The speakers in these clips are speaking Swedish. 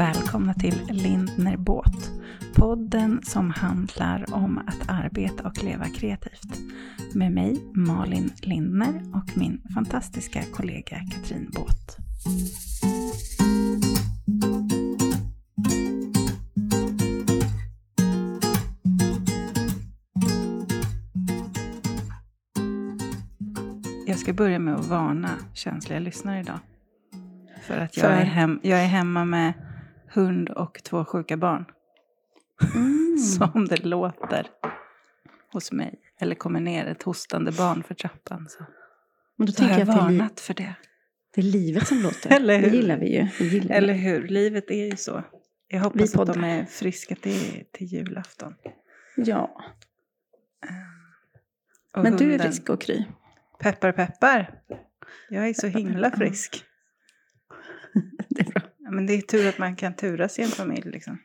välkomna till Lindner Båt. Podden som handlar om att arbeta och leva kreativt. Med mig Malin Lindner och min fantastiska kollega Katrin Båt. Jag ska börja med att varna känsliga lyssnare idag. För att jag, För? Är, hem, jag är hemma med hund och två sjuka barn. Mm. Så om det låter hos mig, eller kommer ner ett hostande barn för trappan, så, Men då så har tänker jag jag det varnat för det. det är livet som låter. Eller hur? Det gillar vi ju. Vi gillar Eller hur? Livet är ju så. Jag hoppas att de är friska till, till julafton. Ja, Och men du är hunden- frisk och kry. Peppar peppar. Jag är så himla frisk. Det är bra. Men det är tur att man kan turas i en familj liksom.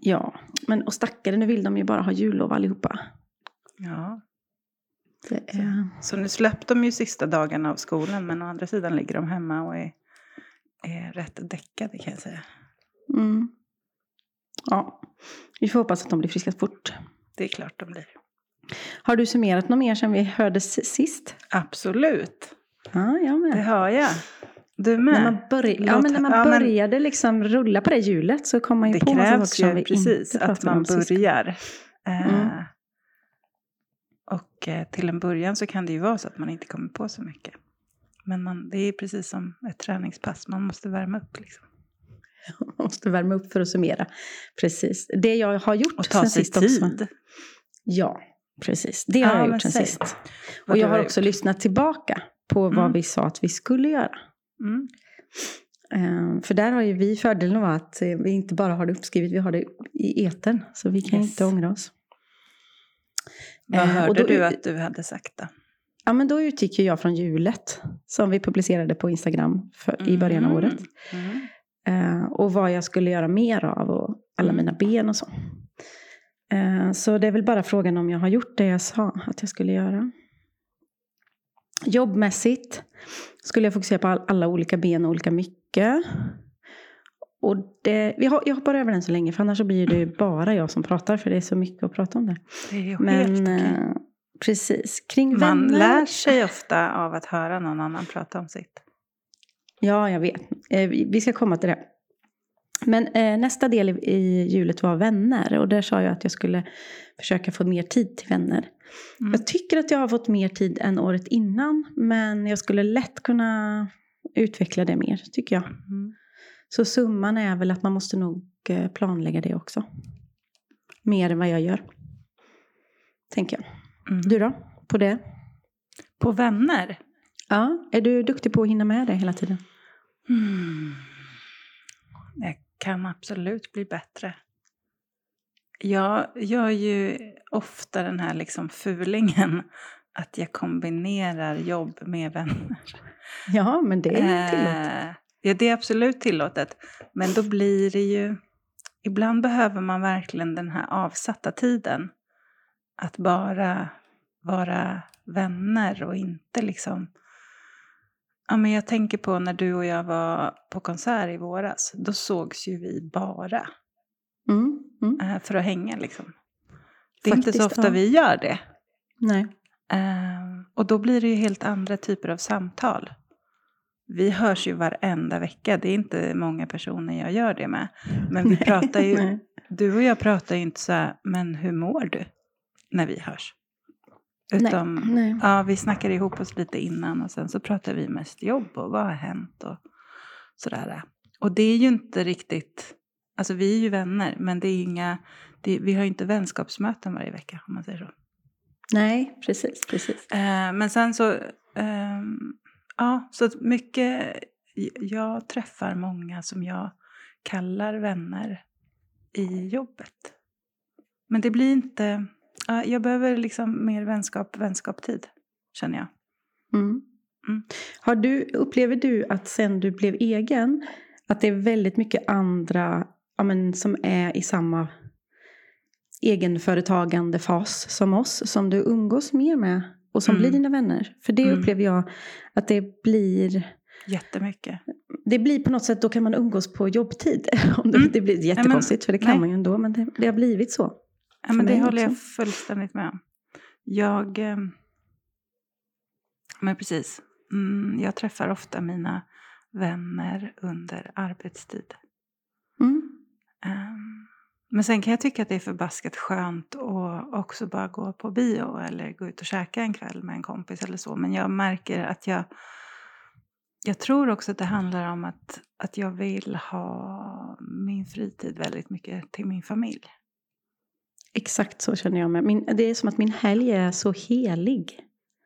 Ja, men och stackare, nu vill de ju bara ha jullov allihopa. Ja. Det är... Så nu släppte de ju sista dagarna av skolan men å andra sidan ligger de hemma och är, är rätt däckade kan jag säga. Mm. Ja, vi får hoppas att de blir friska fort. Det är klart de blir. Har du summerat något mer sen vi hördes sist? Absolut, Ja, jag det med. har jag. Du med? När man, börj- ja, men när man ja, men- började liksom rulla på det hjulet så kom man ju det på massa krävs saker som vi precis inte att man om börjar. Eh, Mm. Och eh, till en början så kan det ju vara så att man inte kommer på så mycket. Men man, det är precis som ett träningspass, man måste värma upp liksom. Man måste värma upp för att summera. Precis. Det jag har gjort Och ta sen sig sist också. tid. Ja, precis. Det har Ja, jag gjort sen sist. Och jag har har också gjort. lyssnat tillbaka på vad Mm. vi sa att vi skulle göra. Mm. Eh, för där har ju vi fördelen av att eh, vi inte bara har det uppskrivet, vi har det i etern. Så vi kan Yes. inte ångra oss. Vad Eh, hörde då- du att du hade sagt då? Ja, men då utgick ju jag från hjulet som vi publicerade på Instagram för, i början av Mm. året. Mm. Och vad jag skulle göra mer av och alla Mm. mina ben och så. Så det är väl bara frågan om jag har gjort det jag sa att jag skulle göra. Jobbmässigt skulle jag fokusera på all, alla olika ben och olika mycket. Och det, jag hoppar över den så länge för annars så blir det bara jag som pratar för det är så mycket att prata om det. Det är ju helt Men okej. eh, precis, kring Man vänner. lär sig ofta av att höra någon annan prata om sitt. Ja, jag vet. Eh, vi ska komma till det. Men eh, nästa del i, i hjulet var vänner. Och där sa jag att jag skulle försöka få mer tid till vänner. Mm. Jag tycker att jag har fått mer tid än året innan. Men jag skulle lätt kunna utveckla det mer, tycker jag. Mm. Så summan är väl att man måste nog eh, planlägga det också. Mer än vad jag gör. Tänker jag. Mm. Du då? På det? På vänner? Ja, är du duktig på att hinna med det hela tiden? Mm. Jag kan absolut bli bättre. Jag gör ju ofta den här liksom fulingen att jag kombinerar jobb med vänner. Ja, men det är tillåtet. Eh, ja, det är absolut tillåtet. Men då blir det ju... Ibland behöver man verkligen den här avsatta tiden. Att bara vara vänner och inte liksom... Ja, men jag tänker på när du och jag var på konsert i våras. Då sågs ju vi bara Mm, mm. eh, för att hänga liksom. Det är inte så Faktiskt, ofta ja. vi gör det. Nej. Eh, och då blir det ju helt andra typer av samtal. Vi hörs ju varenda vecka. Det är inte många personer jag gör det med. Men vi pratar ju, du och jag pratar ju inte så här, men hur mår du? När vi hörs. Utan, Nej. ja, vi snackar ihop oss lite innan och sen så pratar vi mest jobb och vad har hänt och sådär. Och det är ju inte riktigt, alltså vi är ju vänner, men det är inga, det, vi har ju inte vänskapsmöten varje vecka om man säger så. Nej, precis, precis. Eh, men sen så, ehm, ja, så mycket, jag träffar många som jag kallar vänner i jobbet. Men det blir inte, ja, jag behöver liksom mer vänskap, vänskaptid, känner jag. Mm. Mm. Har du, upplever du att sen du blev egen, att det är väldigt mycket andra ja, men, som är i samma egenföretagande fas som oss, som du umgås mer med och som Mm. blir dina vänner? För det Mm. upplever jag att det blir Jättemycket. Det blir på något sätt, då kan man umgås på jobbtid. Om det, Mm. det blir jättekonstigt, för det kan nej. man ju ändå. Men det, det har blivit så. Ja, men det håller jag fullständigt med om. Jag... Eh, men precis. Mm, jag träffar ofta mina vänner under arbetstid. Mm. Ehm, men sen kan jag tycka att det är förbaskat skönt att också bara gå på bio eller gå ut och käka en kväll med en kompis eller så. Men jag märker att jag... Jag tror också att det handlar om att, att jag vill ha min fritid väldigt mycket till min familj. Exakt så känner jag med. Min, det är som att min helg är så helig.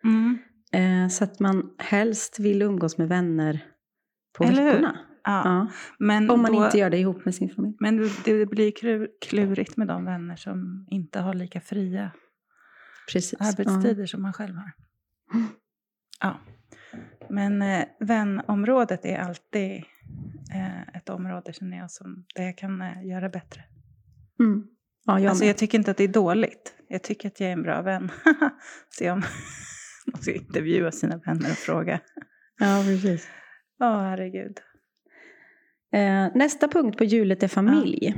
Mm. Eh, så att man helst vill umgås med vänner på Eller hur? veckorna. Ja. Ja. Men Om man då, inte gör det ihop med sin familj. Men det, det blir klu- klurigt med de vänner som inte har lika fria Precis. arbetstider som man själv har. Ja. Men eh, vänområdet är alltid eh, ett område känner jag som där jag kan eh, göra bättre. Ja, mm. Ja jag alltså jag tycker inte att det är dåligt. Jag tycker att jag är en bra vän. Se om man ska intervjua sina vänner och fråga. Ja, precis. Ja, herregud. Eh, nästa punkt på hjulet är familj.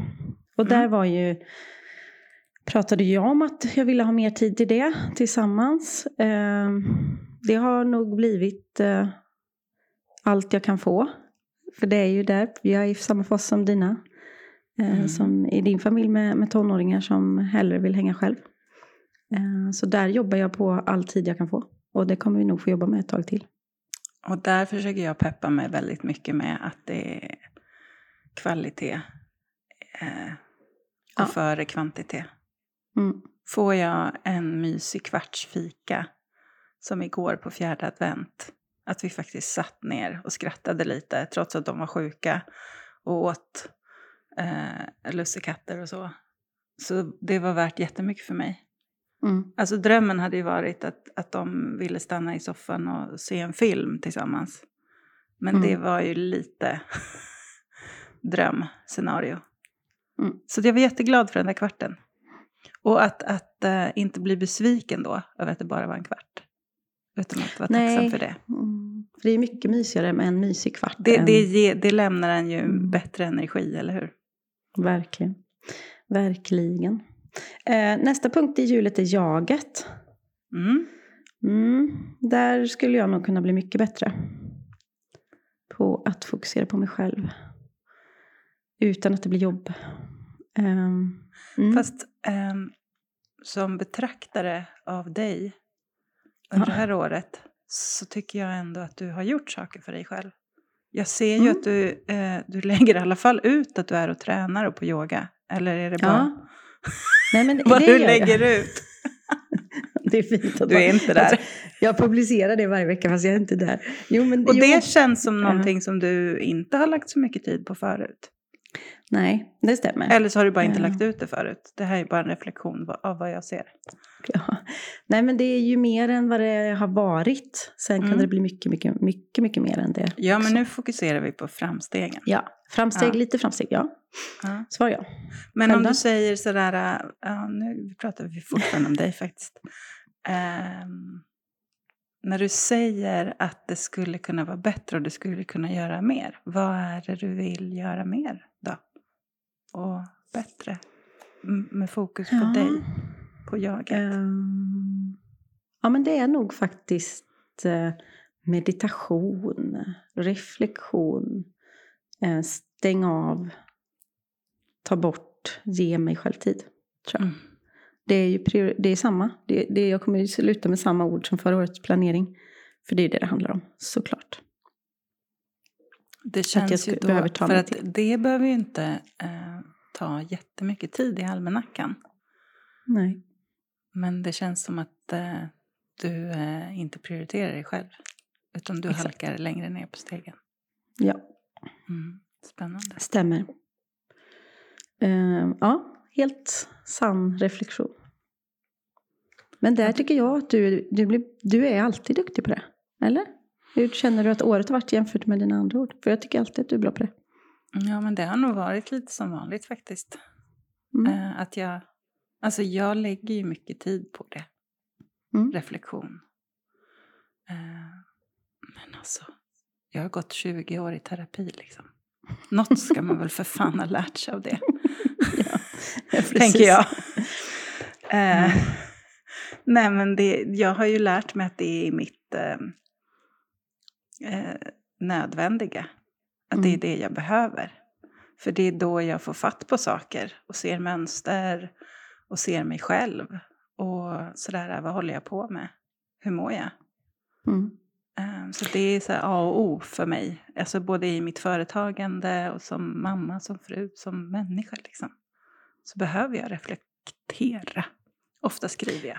Och där Mm. var ju pratade jag om att jag ville ha mer tid till det tillsammans. Eh, det har nog blivit eh, allt jag kan få. För det är ju där, jag är i samma fas som dina. Eh, Mm. Som i din familj med, med tonåringar som hellre vill hänga själv. Eh, så där jobbar jag på all tid jag kan få. Och det kommer vi nog få jobba med ett tag till. Och där försöker jag peppa mig väldigt mycket med att det är kvalitet eh, Ja. och före kvantitet. Mm. Får jag en mysig kvartsfika som igår på fjärde advent, att vi faktiskt satt ner och skrattade lite trots att de var sjuka och åt eh, lussekatter och så. Så det var värt jättemycket för mig. Mm. Alltså drömmen hade ju varit att, att de ville stanna i soffan och se en film tillsammans. Men Mm. det var ju lite drömscenario. Mm. Så jag var jätteglad för den där kvarten. Och att, att eh, inte bli besviken då över att det bara var en kvart. Utan att vara Nej. tacksam för det. Mm. För det är mycket mysigare med en mysig kvart. Det, än- det, det lämnar en ju Mm. bättre energi, eller hur? Verkligen. Verkligen. Eh, nästa punkt i hjulet är jaget. Mm. Mm, där skulle jag nog kunna bli mycket bättre. På att fokusera på mig själv. Utan att det blir jobb. Ehm, mm. Fast ehm, som betraktare av dig under Ja. det här året så tycker jag ändå att du har gjort saker för dig själv. Jag ser ju Mm. att du, eh, du lägger i alla fall ut att du är och tränar och på yoga. Eller är det bara Ja. Nej, men vad du gör jag. lägger ut? Det är fint att Du är man- inte där. Jag publicerar det varje vecka fast jag är inte där. Jo, men, Och jo. det känns som någonting som du inte har lagt så mycket tid på förut. Nej, det stämmer. Eller så har du bara inte Ja. lagt ut det förut. Det här är bara en reflektion av vad jag ser. Ja. Nej men det är ju mer än vad det har varit. Sen kan Mm. det bli mycket, mycket, mycket, mycket mer än det. Ja, men också. nu fokuserar vi på framstegen. Ja, framsteg, Ja. lite framsteg, ja. Ja. Svar ja. Men Själv om då? du säger sådär, äh, ja, nu pratar vi fortfarande om dig faktiskt. Ehm, när du säger att det skulle kunna vara bättre och du skulle kunna göra mer, vad är det du vill göra mer? Och bättre? M- med fokus på Ja. dig, på jaget. Ehm, ja men det är nog faktiskt eh, meditation, reflektion, eh, stäng av, ta bort, ge mig själv tid. Tror jag. Mm. Det är ju det är samma. Det, det, jag kommer ju sluta med samma ord som förra årets planering. För det är det det handlar om, såklart. Det känns ju då, behöver ta för att det behöver ju inte eh, ta jättemycket tid i almanackan. Nej. Men det känns som att eh, du eh, inte prioriterar dig själv. Utan du Exakt. halkar längre ner på stegen. Ja, Mm. Spännande. stämmer. Ehm, ja, helt sann reflektion. Men där tycker jag att du, du, blir, du är alltid duktig på det. Eller? Hur känner du att året har varit jämfört med dina andra ord? För jag tycker alltid att du är bra på det. Ja, men det har nog varit lite som vanligt faktiskt. Mm. Eh, att jag, alltså jag lägger ju mycket tid på det. Mm. Reflektion. Eh, men alltså, Jag har gått 20 år i terapi liksom. Något ska man väl för fan ha lärt sig av det. ja, Tänker jag. Eh, nej men det, jag har ju lärt mig att det är mitt eh, eh, nödvändiga. Att det är Mm. det jag behöver. För det är då jag får fatt på saker och ser mönster och ser mig själv. Och sådär, vad håller jag på med? Hur mår jag? Mm. Eh, Så det är så A och O för mig. Alltså både i mitt företagande och som mamma, som fru, som människa. Liksom. Så behöver jag reflektera. Ofta skriver jag.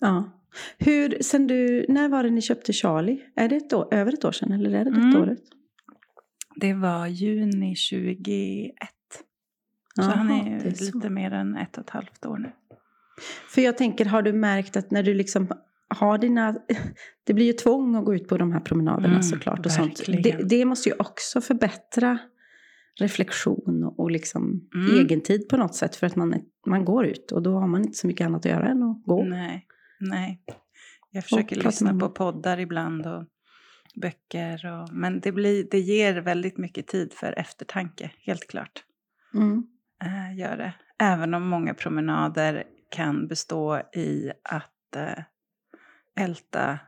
Ja. Hur, sen du, när var det ni köpte Charlie? Är det ett år, över ett år sedan eller är det detta Mm. året? Det var juni 2021. Så Jaha, han är är så. lite mer än ett och ett halvt år nu. För jag tänker, har du märkt att när du liksom har dina... Det blir ju tvång att gå ut på de här promenaderna Mm, såklart. Och sånt. Det, det måste ju också förbättra reflektion och, liksom Mm. egentid på något sätt. För att man, man går ut och då har man inte så mycket annat att göra än att gå. Nej, nej. Jag försöker lyssna på poddar ibland och böcker. Och, men det, blir, det ger väldigt mycket tid för eftertanke, helt klart. Mm. eh, gör det. Även om många promenader kan bestå i att eh, älta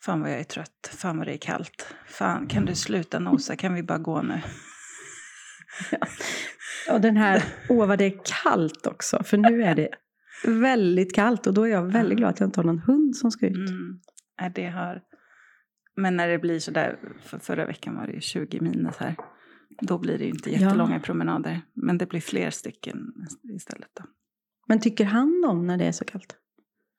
Fan vad jag är trött, fan vad det är kallt. Fan kan du sluta nosa, kan vi bara gå nu? Och den här, åh vad det är kallt också. För nu är det väldigt kallt och då är jag väldigt glad att jag inte har någon hund som ska ut. Mm. Nej, det har... Men när det blir sådär, för förra veckan var det ju 20 minus här. Då blir det ju inte Ja. jättelånga promenader. Men det blir fler stycken istället då. Men tycker han om när det är så kallt?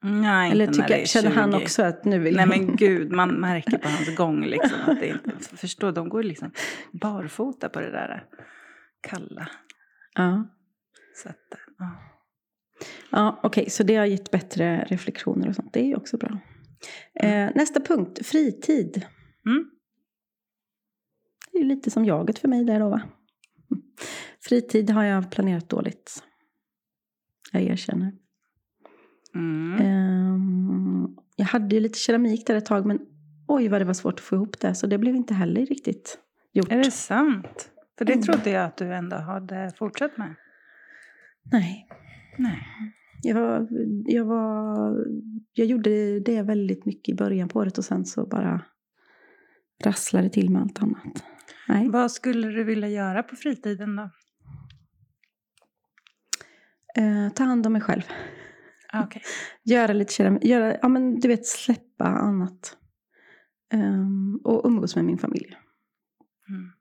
Nej, Eller inte när det tycker, är känner han 20. också att nu vill Nej men gud, man märker på hans gång liksom att det inte... Förstå, de går liksom barfota på det där kalla. Ja, Så att, ja. Ja okej, så det har gett bättre reflektioner och sånt. Det är ju också bra. Eh, nästa punkt, fritid. Mm. Det är ju lite som jaget för mig där då va? Fritid har jag planerat dåligt. Jag erkänner. Mm. Ehm, jag hade ju lite keramik där ett tag men oj vad det var svårt att få ihop det. Så det blev inte heller riktigt gjort. Är det sant? För det Mm. trodde jag att du ändå hade fortsatt med. Nej. Nej. Jag, var, jag, var, jag gjorde det väldigt mycket i början på året och sen så bara rasslade det till med allt annat. Nej. Vad skulle du vilja göra på fritiden då? Eh, ta hand om mig själv. Ah, Okej. Göra lite keramik. Göra, ja, men du vet, släppa annat. Ehm, och umgås med min familj. Mm.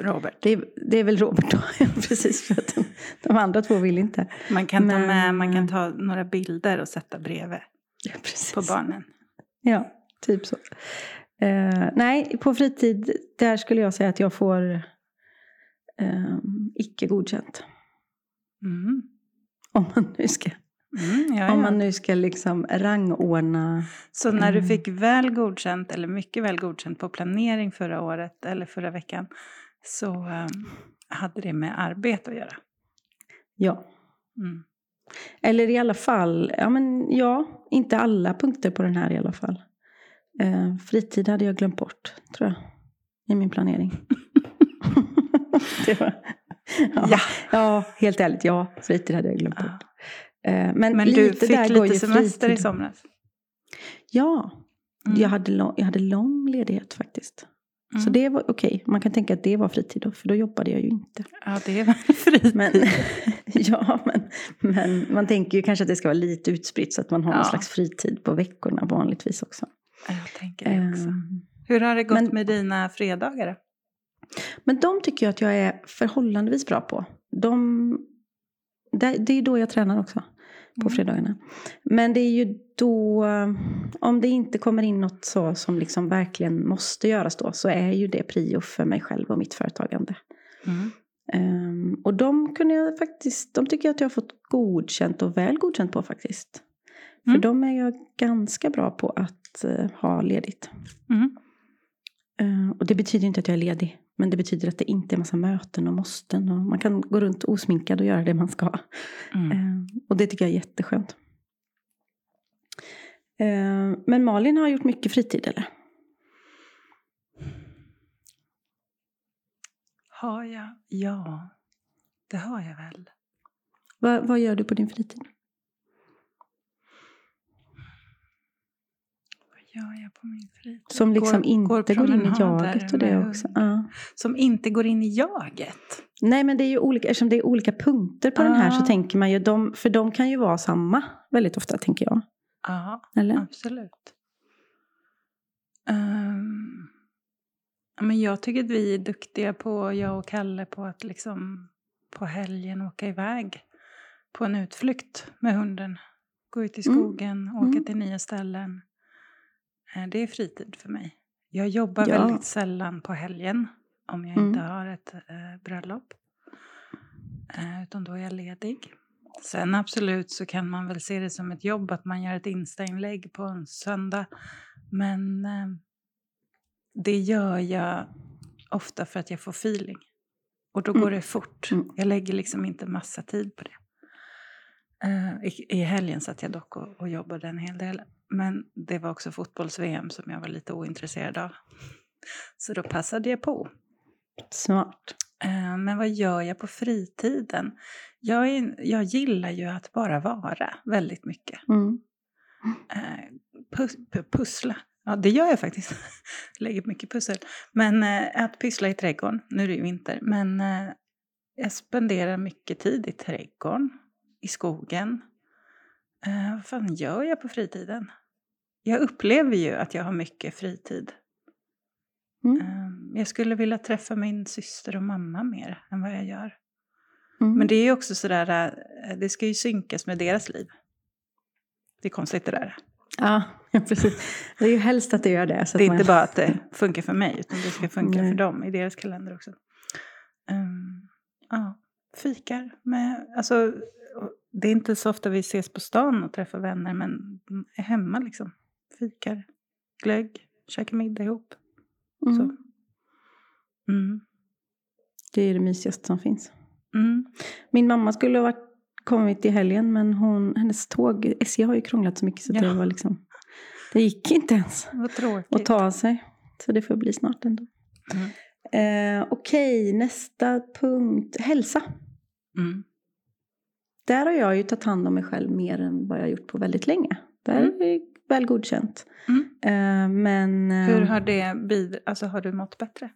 Robert. Det är, det är väl Robert då. Precis, för att de, de andra två vill inte. Man kan, ta Men- med, man kan ta några bilder och sätta bredvid Ja, på barnen. Ja, typ så. Eh, nej, på fritid, där skulle jag säga att jag får ehm, icke godkänt. Mm. Om man nu ska, Mm, ja, om ja. man nu ska liksom rangordna. Så när du Mm. fick väl godkänt, eller mycket väl godkänt på planering förra året eller förra veckan, så um, hade det med arbete att göra. Ja. Mm. Eller i alla fall, ja men ja, inte alla punkter på den här i alla fall. Eh, fritid hade jag glömt bort, tror jag, i min planering. var, ja. Ja. ja, helt ärligt, ja, fritid hade jag glömt bort. Ja. Eh, men, Men lite du där fick går lite semester i fritid. somras? Ja, Mm. jag, hade lång, jag hade lång ledighet faktiskt. Så Mm. det var okej, man kan tänka att det var fritid då, för då jobbade jag ju inte. Ja, det väl fritid. Men, ja, men, men man tänker ju kanske att det ska vara lite utspritt så att man har Ja. någon slags fritid på veckorna vanligtvis också. Jag tänker det också. Ehm, Hur har det gått men- med dina fredagar? Men de tycker jag att jag är förhållandevis bra på. De, det, det är då jag tränar också, på Mm. fredagarna. Men det är ju då, om det inte kommer in något så som liksom verkligen måste göras då, så är ju det prio för mig själv och mitt företagande. Mm. Ehm, och de kunde jag faktiskt, de tycker jag att jag har fått godkänt och väl godkänt på faktiskt. För Mm. de är jag ganska bra på att eh, ha ledigt. Mm. Eh, och det betyder inte att jag är ledig. Men det betyder att det inte är massa möten och måsten. Och man kan gå runt osminkad och göra det man ska. Mm. Eh, och det tycker jag är jätteskönt. Eh, men Malin har gjort mycket fritid eller? Har jag? Ja, det har jag väl. Va, vad gör du på din fritid? Gör jag på min fritid? Som liksom Går- inte går, in i jaget och det också. Ja. Som inte går in i jaget? Nej men det är ju olika, eftersom det är olika punkter på den här så Ah. tänker man ju, de, för de kan ju vara samma väldigt ofta tänker jag. Ja, Eller? absolut. Ja, men jag tycker att vi är duktiga på, jag och Kalle, på att liksom på helgen åka iväg på en utflykt med hunden. Gå ut i Mm. skogen, åka Mm. till nya ställen. Eh, Det är fritid för mig. Jag jobbar Ja. väldigt sällan på helgen om jag Mm. inte har ett eh, bröllop. Eh, utan då är jag ledig. Sen absolut så kan man väl se det som ett jobb att man gör ett Insta-inlägg på en söndag. Men eh, det gör jag ofta för att jag får feeling. Och då Mm. går det fort. Mm. Jag lägger liksom inte massa tid på det. Eh, i, I helgen satt jag dock och, och jobbade en hel del. Men det var också fotbolls-VM som jag var lite ointresserad av. Så då passade jag på. Smart. Eh, Men vad gör jag på fritiden? Jag, är, jag gillar ju att bara vara väldigt mycket. Mm. Eh, Pus, pu- pussla. Ja, det gör jag faktiskt. Lägger mycket pussel. Men eh, att pyssla i trädgården. Nu är det ju vinter. Men jag spenderar mycket tid i trädgården. I skogen. Eh, vad fan gör jag på fritiden? Jag upplever ju att jag har mycket fritid. Mm. Eh, jag skulle vilja träffa min syster och mamma mer än vad jag gör. Mm. Men det är ju också sådär, eh, det ska ju synkas med deras liv. Det är konstigt det där. Ja, precis. Det är ju helst att det gör det. Så Det är att inte man... bara att det funkar för mig, utan det ska funka Nej. för dem i deras kalender också. Ehm, ja, fikar med, alltså, det är inte så ofta vi ses på stan och träffar vänner, men är hemma liksom. Fikar, glögg, käkar middag ihop. Mm. Så. Mm. Det är det mysigaste som finns. Mm. Min mamma skulle ha varit, kommit i helgen men hon, hennes tåg, SJ har ju krånglat så mycket så Ja. det var liksom, det gick inte ens att ta sig. Så det får bli snart ändå. Mm. Eh, Okej, nästa punkt. Hälsa. Mm. Där har jag ju tagit hand om mig själv mer än vad jag gjort på väldigt länge. Där Mm. är väl godkänt. Mm. Eh, men... eh, Hur har det bid- alltså har du mått bättre?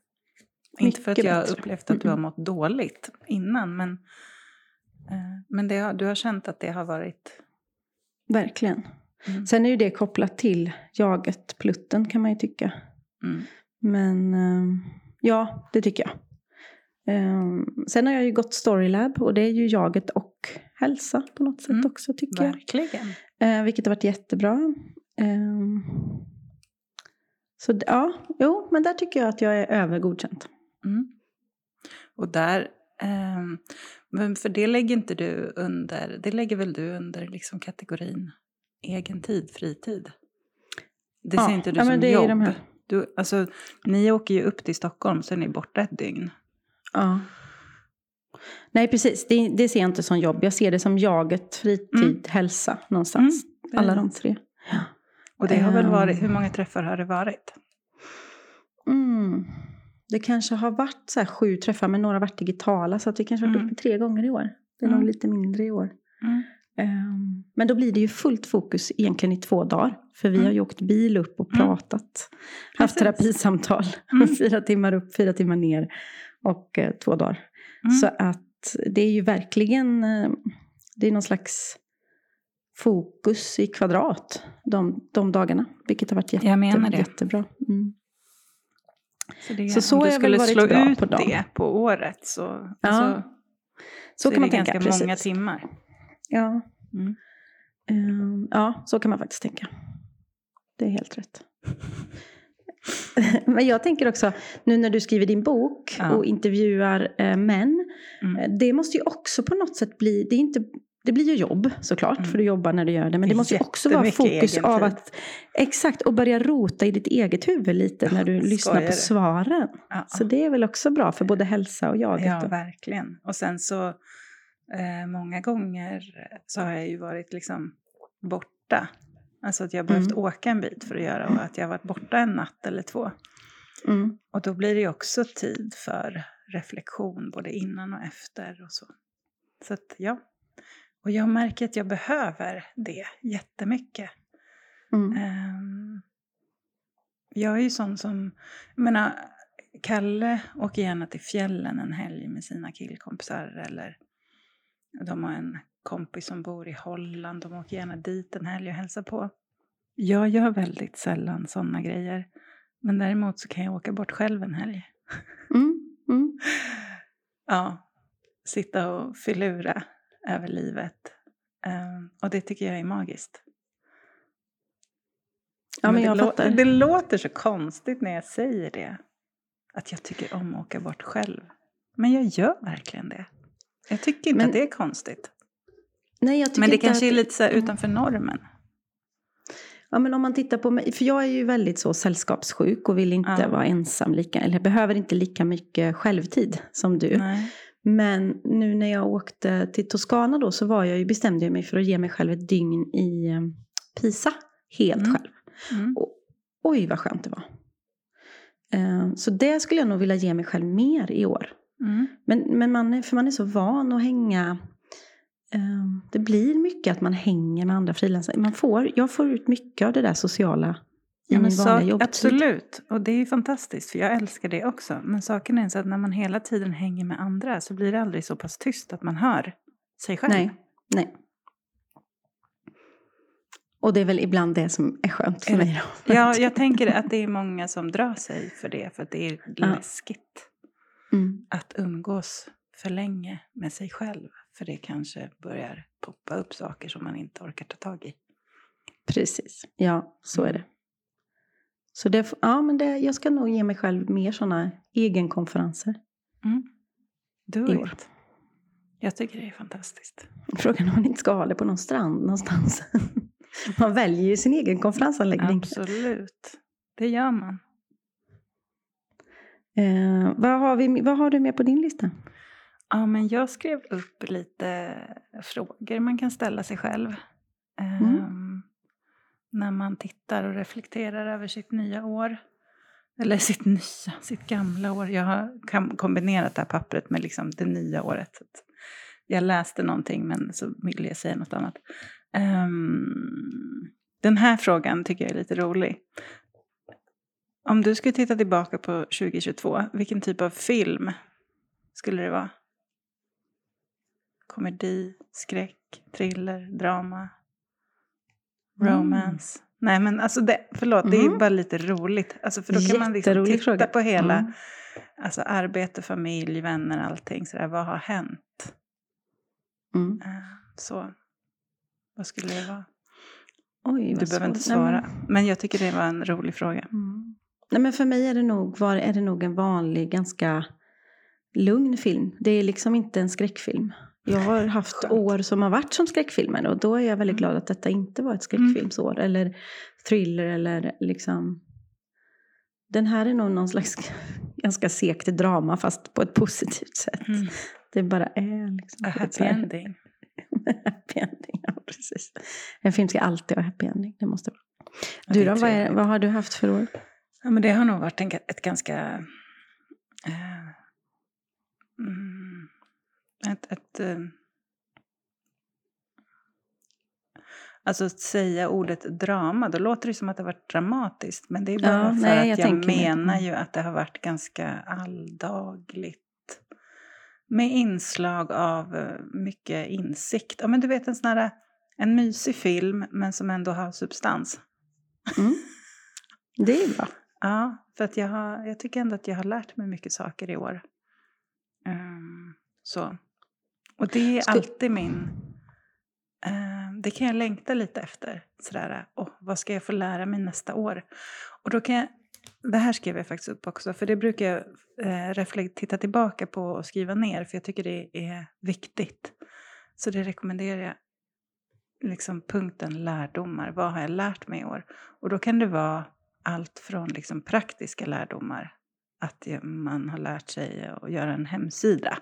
Inte för att jag har bättre. upplevt att du har mått dåligt innan, men, eh, men det har, du har känt att det har varit... Verkligen. Mm. Sen är ju det kopplat till jaget, plutten kan man ju tycka. Mm. Men eh, ja, det tycker jag. Eh, sen har jag ju gått Storylab och det är ju jaget och hälsa på något sätt Mm, också tycker jag. Verkligen. Eh, vilket har varit jättebra. Eh, så ja, jo, men där tycker jag att jag är över godkänt. Mm. Och där... men för det lägger inte du under... Det lägger väl du under liksom kategorin egen tid, fritid? Det Ja, ser inte du ja, som jobb. Du, alltså, ni åker ju upp till Stockholm, så är ni borta ett dygn. Ja. Nej, precis. Det, det ser jag inte som jobb. Jag ser det som jaget, fritid, Mm. hälsa någonstans. Alla de tre. Och det har väl Ehm. varit... Hur många träffar har det varit? Mm. Det kanske har varit så här sju träffar, men några har varit digitala. Så att vi kanske har varit Mm. uppe tre gånger i år. Det är Mm. nog lite mindre i år. Mm. Ehm, men då blir det ju fullt fokus egentligen i två dagar. För vi Mm. har ju åkt bil upp och Mm. pratat. Haft terapisamtal. Mm. fyra timmar upp, fyra timmar ner. Och eh, två dagar. Mm. Så att det är ju verkligen, eh, det är någon slags fokus i kvadrat de, de dagarna. Vilket har varit jätte, Jag menar det. jättebra. Mm. Så, det, Så så om du skulle slå ut på dem. det på året så, Ja, alltså, Så, är kan man tänka. ganska Precis. många timmar. Ja. Mm. Ehm, ja, så kan man faktiskt tänka. Det är helt rätt. Men jag tänker också, nu när du skriver din bok Ja. och intervjuar eh, män. Mm. eh, Det måste ju också på något sätt bli, det, är inte, det blir ju jobb såklart, Mm. för du jobbar när du gör det. Men Det måste ju också vara fokus av att, exakt, och börja rota i ditt eget huvud lite när du Ja, lyssnar på svaren. Ja, Så det är väl också bra för både hälsa och jaget. ja, då. verkligen. Och sen så eh, många gånger så har jag ju varit liksom borta. Alltså att jag har behövt Mm. åka en bit för att göra och att jag varit borta en natt eller två. Mm. Och då blir det ju också tid för reflektion både innan och efter och så. Så att ja. Och jag märker att jag behöver det jättemycket. Mm. Um, jag är ju sån som, jag menar, Kalle åker gärna till fjällen en helg med sina killkompisar eller de har en kompis som bor i Holland, de åker gärna dit en helg och hälsar på. Jag gör väldigt sällan sådana grejer. Men däremot så kan jag åka bort själv en helg. Mm. Mm. Ja, sitta och filura över livet. Um, och det tycker jag är magiskt. Ja, men det, jag lå- fattar. det låter så konstigt när jag säger det. Att jag tycker om att åka bort själv. Men jag gör verkligen det. Jag tycker inte Men- att det är konstigt. Nej, jag tycker Men det kanske att- är lite så här utanför normen. Ja, men om man tittar på mig, för jag är ju väldigt så sällskapssjuk och vill inte Ja. vara ensam lika, eller behöver inte lika mycket självtid som du. Nej. Men nu när jag åkte till Toscana då så var jag ju, bestämde jag mig för att ge mig själv ett dygn i eh, Pisa. Helt Mm. själv. Mm. Och, oj vad skönt det var. Eh, Så det skulle jag nog vilja ge mig själv mer i år. Mm. Men, men man är, för man är så van att hänga. Eh, Det blir mycket att man hänger med andra frilansare. Man får, jag får ut mycket av det där sociala i Ja, min vanliga jobbtid. absolut, och det är ju fantastiskt för jag älskar det också. Men saken är så att när man hela tiden hänger med andra så blir det aldrig så pass tyst att man hör sig själv. Nej, nej. Och det är väl ibland det som är skönt för Är mig då. Ja, jag tänker att det är många som drar sig för det för att det är läskigt Mm. att umgås för länge med sig själv. För det kanske börjar poppa upp saker som man inte orkar ta tag i. Precis, ja så är det. Så det, ja, men det, jag ska nog ge mig själv mer sådana egenkonferenser Do i it. Jag tycker det är fantastiskt. Frågan om man inte ska ha det på någon strand någonstans. Man väljer ju sin egen konferensanläggning. Absolut. Det gör man. Eh, vad, har vi, vad har du med på din lista? Ja, men jag skrev upp lite frågor man kan ställa sig själv. ehm, När man tittar och reflekterar över sitt nya år. Eller sitt nya, sitt gamla år. Jag har kombinerat det här pappret med liksom det nya året. Jag läste någonting men så ville jag säga något annat. Ehm, den här frågan tycker jag är lite rolig. Om du skulle titta tillbaka på 2022, vilken typ av film skulle det vara? Komedi, skräck, thriller, drama, Mm. romance. Nej men alltså det, förlåt, det är Mm. bara lite roligt. Alltså för då kan man liksom titta fråga. på hela, Mm. alltså arbete, familj, vänner, allting sådär. Vad har hänt? Mm. Eh, Så, vad skulle det vara? Oj, Du behöver inte svårt. Nej, men- svara. Men jag tycker det var en rolig fråga. Mm. Nej, men för mig är det, nog, var, är det nog en vanlig, ganska lugn film. Det är liksom inte en skräckfilm. Jag har haft Skönt. år som har varit som skräckfilmer och då är jag väldigt Mm. glad att detta inte var ett skräckfilmsår. Eller thriller eller liksom... Den här är nog någon slags ganska sekt drama fast på ett positivt sätt. Mm. Det bara är liksom... A happy ending. happy ending, ja precis. En film ska alltid ha happy ending, det måste vara. Du då, vad, är, vad har du haft för år? Ja, men det har nog varit en, ett ganska... Eh, mm, ett... ett eh, alltså att säga ordet drama, då låter det som att det har varit dramatiskt. Men det är bara Ja, för nej, jag att jag, mig. menar ju att det har varit ganska alldagligt. Med inslag av eh, mycket insikt. Ja, men du vet en sån här... En mysig film, men som ändå har substans. Mm. Det är bra. Ja, för att jag, har, jag tycker ändå att jag har lärt mig mycket saker i år. Ehm, så. Och det är Ska- alltid min... ehm, det kan jag längta lite efter. Sådär, oh, vad ska jag få lära mig nästa år? Och då kan jag... Det här skrev jag faktiskt upp också, för det brukar jag eh, reflekt- titta tillbaka på och skriva ner, för jag tycker det är viktigt. Så det rekommenderar jag. Liksom punkten lärdomar. Vad har jag lärt mig i år? Och då kan det vara allt från liksom praktiska lärdomar. Att man har lärt sig att göra en hemsida.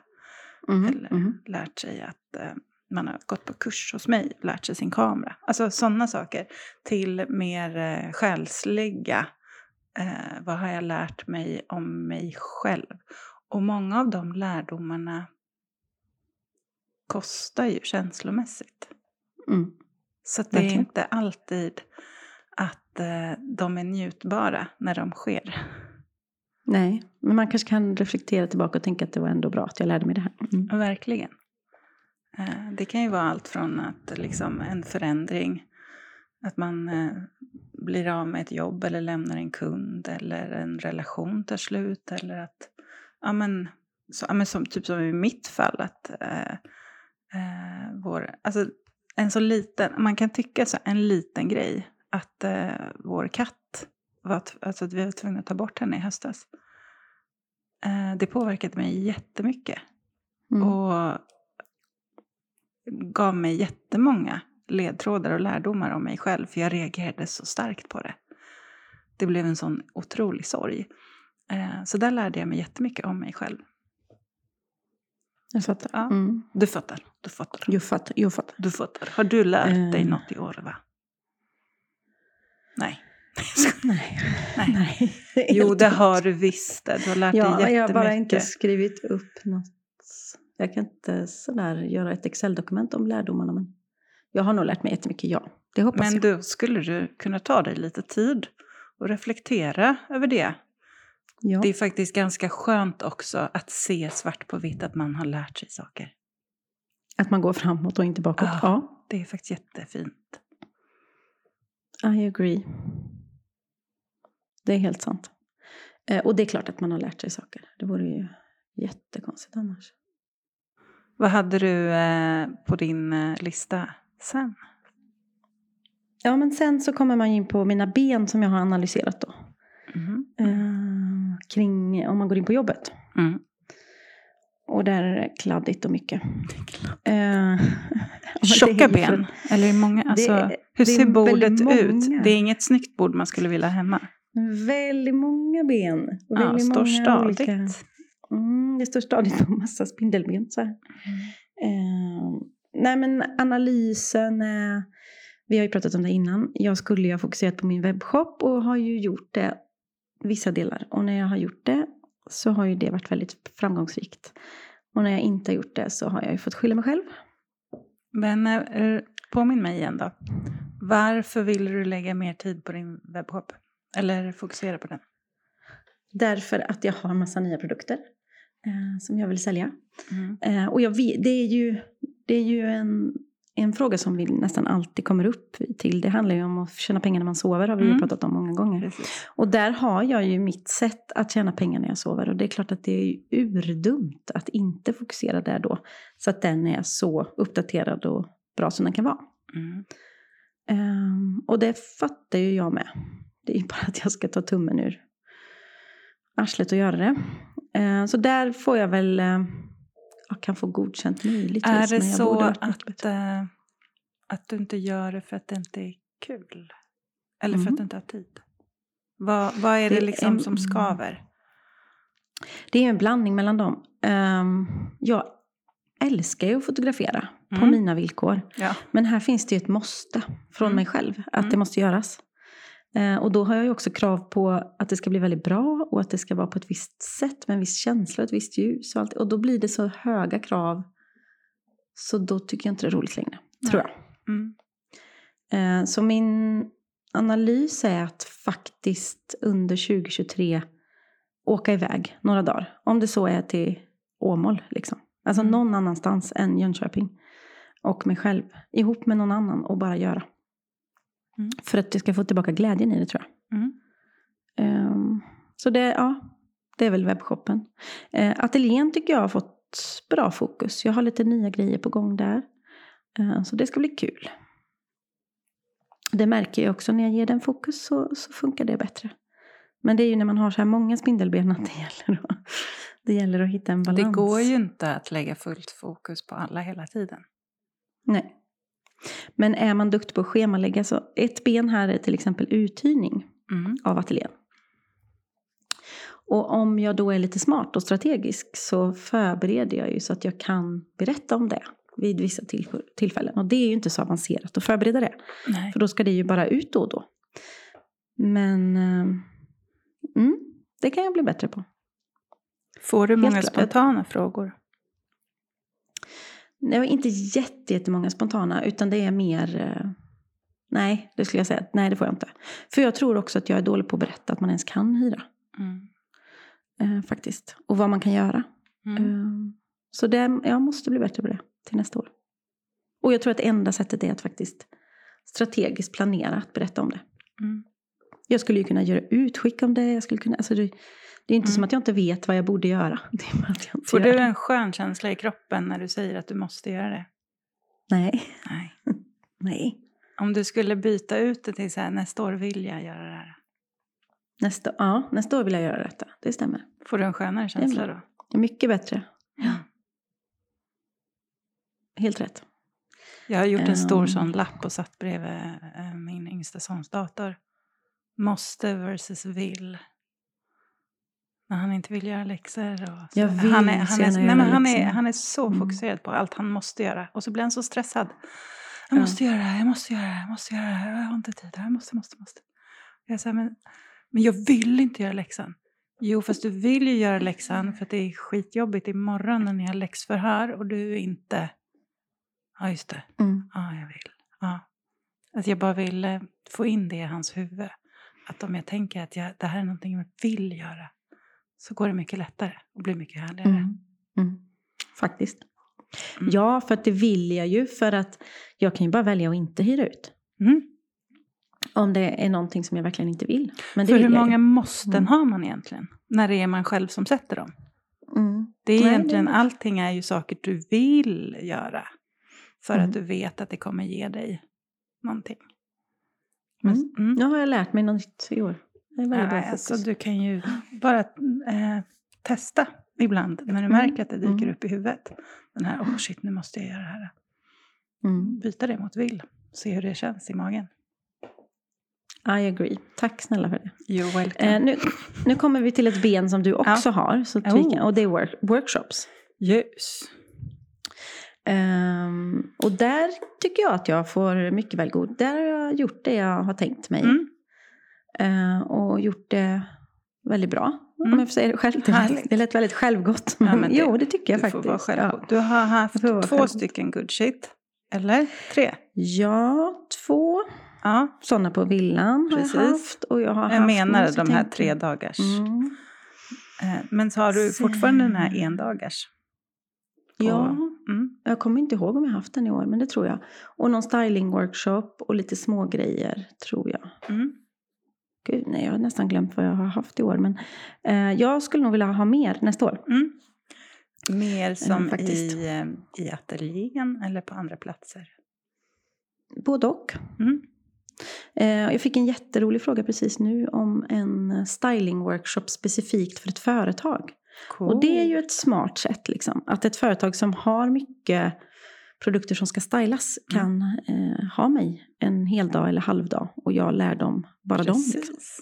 Mhm, Eller mhm. lärt sig att eh, man har gått på kurs hos mig, lärt sig sin kamera. Alltså sådana saker. Till mer eh, själsliga. Eh, vad har jag lärt mig om mig själv? Och många av de lärdomarna kostar ju känslomässigt. Mm. Så det är inte alltid att eh, de är njutbara när de sker. Nej, men man kanske kan reflektera tillbaka och tänka att det var ändå bra att jag lärde mig det här. Mm. Verkligen. Eh, Det kan ju vara allt från att liksom en förändring, att man eh, blir av med ett jobb eller lämnar en kund eller en relation tar slut eller att, ja men, så, ja, men som, typ som i mitt fall, att eh, eh, vår, alltså en så liten, man kan tycka så en liten grej, att eh, vår katt, var, alltså att vi var tvungna att ta bort henne i höstas. Eh, det påverkade mig jättemycket. Mm. Och gav mig jättemånga ledtrådar och lärdomar om mig själv. För jag reagerade så starkt på det. Det blev en sån otrolig sorg. Eh, Så där lärde jag mig jättemycket om mig själv. Jag fattar. Ja. Mm. Du fattar, du fattar. Jag fattar. Jag fattar. Du fattar. Har du lärt dig Eh. något i år, va? Nej. Nej. Nej. Nej. Jo, det har du visst. det. Du har lärt dig Ja, jättemycket. jag har bara inte skrivit upp något. Jag kan inte sådär göra ett Excel-dokument om lärdomarna. Men jag har nog lärt mig jättemycket, ja. Det hoppas Men jag. då skulle du kunna ta dig lite tid och reflektera över det. ja. Det är faktiskt ganska skönt också att se svart på vitt att man har lärt sig saker. Att man går framåt och inte bakåt. Ja. Ja, Det är faktiskt jättefint. I agree. Det är helt sant. Eh, och det är klart att man har lärt sig saker. Det vore ju jättekonstigt annars. Vad hade du eh, på din eh, lista sen? Ja, men sen så kommer man in på mina ben som jag har analyserat då. Mhm. Eh, kring om man går in på jobbet. Mm. Och där är det kladdigt och mycket. Eh, det Tjocka ben? Eller många? Alltså, är- hur det ser bordet ut? Det är inget snyggt bord man skulle vilja ha hemma. Väldigt många ben. Och Ja, väldigt står många stadigt. olika- Mm, det står stadigt på massa spindelben. Så här. Eh, nej men analysen, eh, vi har ju pratat om det innan. Jag skulle ju ha fokuserat på min webbshop och har ju gjort det vissa delar. Och när jag har gjort det så har ju det varit väldigt framgångsrikt. Och när jag inte har gjort det så har jag ju fått skylla mig själv. Men eh, påminn mig igen då. Varför vill du lägga mer tid på din webbshop? Eller fokusera på den? Därför att jag har massa nya produkter eh, som jag vill sälja. Mm. Eh, och jag det är ju, det är ju en, en fråga som vi nästan alltid kommer upp till. Det handlar ju om att tjäna pengar när man sover, har vi Mm. pratat om många gånger. Precis. Och där har jag ju mitt sätt att tjäna pengar när jag sover. Och det är klart att det är ju urdumt att inte fokusera där då. Så att den är så uppdaterad och bra som den kan vara. Mm. Ehm, och det fattar ju jag med. Det är bara att jag ska ta tummen ur arslet och göra det. Ehm, så där får jag väl, eh, jag kan få godkänt möjligtvis. Är det så att, eh, att du inte gör det för att det inte är kul? Eller för Mhm. att du inte har tid? Vad, vad är det, Det liksom är- som skaver? Det är en blandning mellan dem. Ehm, jag älskar ju att fotografera på Mm. mina villkor. Ja. Men här finns det ju ett måste från Mm. mig själv. Att Mm. det måste göras. Eh, och då har jag ju också krav på att det ska bli väldigt bra. Och att det ska vara på ett visst sätt. Med en viss känsla, ett visst ljus. Och, allt. och då blir det så höga krav. Så då tycker jag inte det är roligt längre. Tror jag. Mm. Eh, Så min analys är att faktiskt under 2023 åka iväg några dagar. Om det så är till Åmål. Liksom. Alltså Mm. någon annanstans än Jönköping. Och mig själv. Ihop med någon annan och bara göra. Mm. För att jag ska få tillbaka glädjen i det tror jag. Mm. Ehm, så det, ja, det är väl webbshoppen. Uh, ateljén tycker jag har fått bra fokus. Jag har lite nya grejer på gång där. Eh, så det ska bli kul. Det märker jag också när jag ger den fokus så, så funkar det bättre. Men det är ju när man har så här många spindelben att det gäller att, det gäller att hitta en balans. Det går ju inte att lägga fullt fokus på alla hela tiden. Nej. Men är man duktig på att schemalägga så ett ben här är till exempel uthyrning Mm. av ateljén. Och om jag då är lite smart och strategisk så förbereder jag ju så att jag kan berätta om det vid vissa tillf- tillfällen. Och det är ju inte så avancerat att förbereda det. Nej. För då ska det ju bara ut då och då. Men eh, mm, det kan jag bli bättre på. Får du Helt många klart. spontana frågor? Det var inte jätte- jättemånga spontana, utan det är mer... eh, Nej, det skulle jag säga. Nej, det får jag inte. För jag tror också att jag är dålig på att berätta att man ens kan hyra. Mm. Eh, faktiskt. Och vad man kan göra. Mm. Eh, så det, jag måste bli bättre på det till nästa år. Och jag tror att det enda sättet är att faktiskt strategiskt planera att berätta om det. Mm. Jag skulle ju kunna göra utskick om det. Jag skulle kunna, alltså det, det är inte Mm. som att jag inte vet vad jag borde göra. Jag Får gör du en skön känsla i kroppen när du säger att du måste göra det? Nej. Nej. Nej. Om du skulle byta ut det till så här, nästa år vill jag göra det här. Nästa, ja, nästa år vill jag göra detta. Det stämmer. Får du en skönare känsla då? Det är mycket bättre. Ja. Helt rätt. Jag har gjort en stor Ehm. sån lapp och satt bredvid eh, min yngsta sons dator. Måste versus vill. När han inte vill göra läxor. Och så. Jag vill han är, han är, nej, men han är, han är så Mm. fokuserad på allt han måste göra. Och så blir han så stressad. Jag Ja. måste göra det här, jag måste göra det här, jag måste göra det här. Jag har inte tid, jag måste, måste, måste. Jag säger, men, men jag vill inte göra läxan. Jo, fast du vill ju göra läxan för att det är skitjobbigt imorgon när ni har läxförhör och du inte... Ja, just det. Mm. Ja, jag vill. Ja. Att jag bara vill eh, få in det i hans huvud. Att om jag tänker att jag, det här är någonting jag vill göra så går det mycket lättare och blir mycket härligare. Mm. Mm. Faktiskt. Mm. Ja, för att det vill jag ju. För att jag kan ju bara välja att inte hyra ut. Mm. Om det är någonting som jag verkligen inte vill. Men det För vill hur många ju. måsten Mm. har man egentligen? När det är man själv som sätter dem. Mm. Det är Nej, egentligen, det- allting är ju saker du vill göra. För att du vet att det kommer ge dig någonting. Men, mm. Nu har jag lärt mig något nytt i år. Nej, fokus. alltså, du kan ju bara eh, testa ibland när du Mm. märker att det dyker Mm. upp i huvudet. Den här, oh shit, nu måste jag göra det här. Mm. Byta det mot vill. Se hur det känns i magen. I agree. Tack snälla för det. You're welcome. Eh, nu, nu kommer vi till ett ben som du också har. Så Oh. och det är work, workshops. Ljus. Ehm, och där tycker jag att jag får mycket väl god. Där har jag gjort det jag har tänkt mig. Mm. Eh, och gjort det väldigt bra. Mm. Om jag får säga det själv. Härligt. det lät väldigt självgott. Ja, det- jo, det tycker jag faktiskt. får vara ja. Du har haft två självgod. stycken good shit. Eller tre. ja, två Ja, sådana på villan har Precis. jag haft. Och jag, har jag haft som de här tre dagars. Mm. Eh, Men så har du fortfarande den här Sen- endagars. Ja, Mm. jag kommer inte ihåg om jag haft den i år, men det tror jag. Och någon styling-workshop och lite små grejer tror jag. Mm. Gud, nej, jag har nästan glömt vad jag har haft i år. Men eh, jag skulle nog vilja ha mer nästa år. Mm. Mer som faktiskt. i, eh, i ateljén eller på andra platser. Både och. Mm. Eh, jag fick en jätterolig fråga precis nu om en styling-workshop specifikt för ett företag. Cool. Och det är ju ett smart sätt. Liksom. Att ett företag som har mycket produkter som ska stylas Mm. kan eh, ha mig en hel dag eller halvdag. Och jag lär dem bara dem. Liksom. Precis.